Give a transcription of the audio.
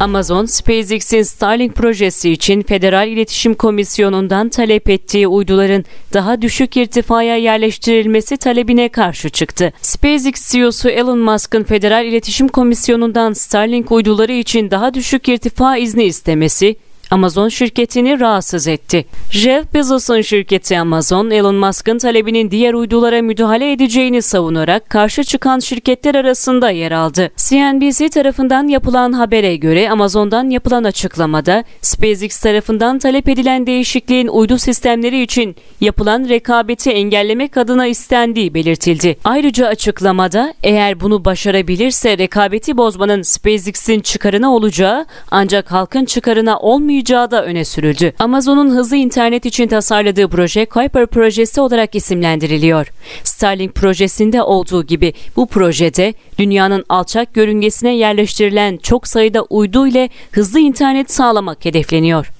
Amazon, SpaceX'in Starlink projesi için Federal İletişim Komisyonu'ndan talep ettiği uyduların daha düşük irtifaya yerleştirilmesi talebine karşı çıktı. SpaceX CEO'su Elon Musk'ın Federal İletişim Komisyonu'ndan Starlink uyduları için daha düşük irtifa izni istemesi Amazon şirketini rahatsız etti. Jeff Bezos'un şirketi Amazon, Elon Musk'ın talebinin diğer uydulara müdahale edeceğini savunarak karşı çıkan şirketler arasında yer aldı. CNBC tarafından yapılan habere göre Amazon'dan yapılan açıklamada SpaceX tarafından talep edilen değişikliğin uydu sistemleri için yapılan rekabeti engellemek adına istendiği belirtildi. Ayrıca açıklamada eğer bunu başarabilirse rekabeti bozmanın SpaceX'in çıkarına olacağı ancak halkın çıkarına olmayacağı olmayacağı da öne sürüldü. Amazon'un hızlı internet için tasarladığı proje Kuiper projesi olarak isimlendiriliyor. Starlink projesinde olduğu gibi bu projede dünyanın alçak yörüngesine yerleştirilen çok sayıda uydu ile hızlı internet sağlamak hedefleniyor.